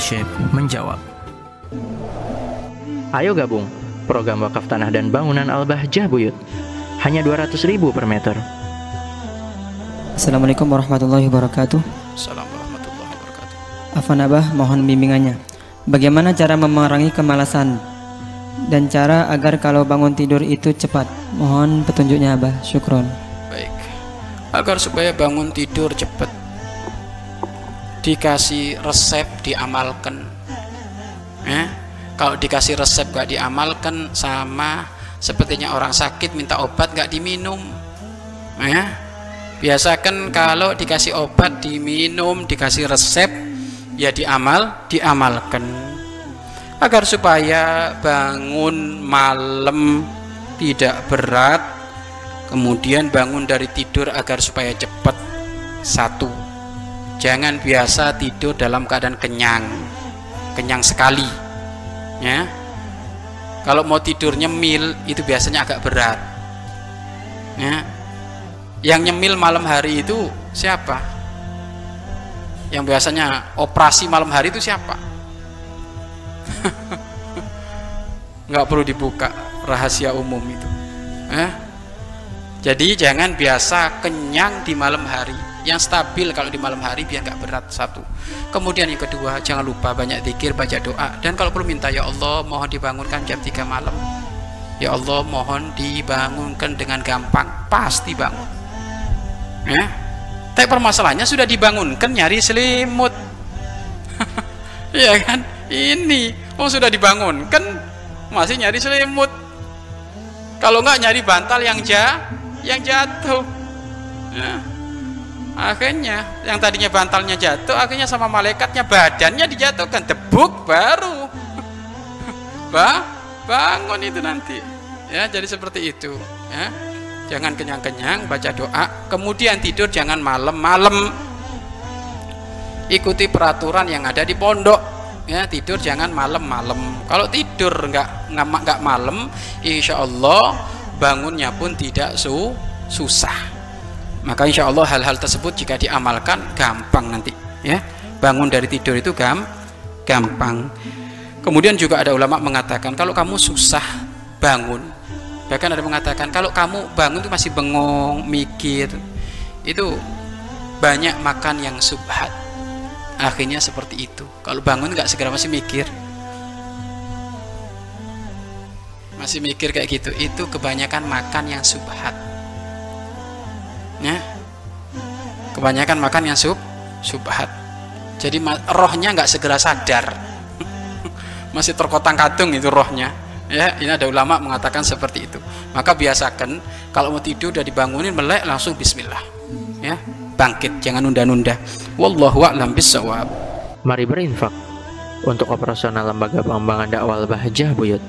Syekh menjawab. Ayo gabung program wakaf tanah dan bangunan Al-Bahjah Buyut. Hanya 200 ribu per meter. Assalamualaikum warahmatullahi wabarakatuh. Assalamualaikum warahmatullahi wabarakatuh. Afan Abah mohon bimbingannya. Bagaimana cara memerangi kemalasan dan cara agar kalau bangun tidur itu cepat? Mohon petunjuknya Abah. Syukron. Baik. Agar supaya bangun tidur cepat dikasih resep diamalkan. Eh? Kalau dikasih resep gak diamalkan sama sepertinya orang sakit minta obat gak diminum. Eh? Biasakan kalau dikasih obat diminum, dikasih resep ya diamal, diamalkan. Agar supaya bangun malam tidak berat, kemudian bangun dari tidur agar supaya cepat. Satu, jangan biasa tidur dalam keadaan kenyang, kenyang sekali. Ya, kalau mau tidur nyemil itu biasanya agak berat. Ya, yang nyemil malam hari itu siapa? Yang biasanya operasi malam hari itu siapa? Nggak perlu dibuka rahasia umum itu. Eh? Jadi jangan biasa kenyang di malam hari. Yang stabil kalau di malam hari biar nggak berat satu. Kemudian yang kedua jangan lupa banyak zikir, baca doa dan kalau perlu minta ya Allah mohon dibangunkan jam 3 malam. Ya Allah mohon dibangunkan dengan gampang pasti bangun. Ya. Tapi permasalahannya sudah dibangunkan nyari selimut. Iya kan? Ini oh sudah dibangunkan masih nyari selimut. Kalau nggak nyari bantal yang ja, yang jatuh. Ya. Akhirnya yang tadinya bantalnya jatuh, akhirnya sama malaikatnya badannya dijatuhkan, debuk baru. Bah, bangun itu nanti. Ya, jadi seperti itu. Ya jangan kenyang-kenyang baca doa. Kemudian tidur jangan malam-malam ikuti peraturan yang ada di pondok. Ya tidur jangan malam-malam kalau tidur nggak nggak malam insya Allah bangunnya pun tidak su susah maka insya Allah hal-hal tersebut jika diamalkan gampang nanti ya. Bangun dari tidur itu gam gampang. Kemudian juga ada ulama mengatakan kalau kamu susah bangun bahkan ada mengatakan kalau kamu bangun itu masih bengong mikir itu banyak makan yang subhat. Akhirnya seperti itu. Kalau bangun nggak segera masih mikir. Masih mikir kayak gitu. Itu kebanyakan makan yang subhat kebanyakan makan yang sub subhat. Jadi rohnya nggak segera sadar. Masih terkotang katung itu rohnya. Ya ini ada ulama mengatakan seperti itu. Maka biasakan kalau mau tidur udah dibangunin melek langsung bismillah. Ya bangkit jangan nunda-nunda. Wallahu a'lam bissawab. Mari berinfak untuk operasional lembaga pengembangan dakwah Bahjah Buyut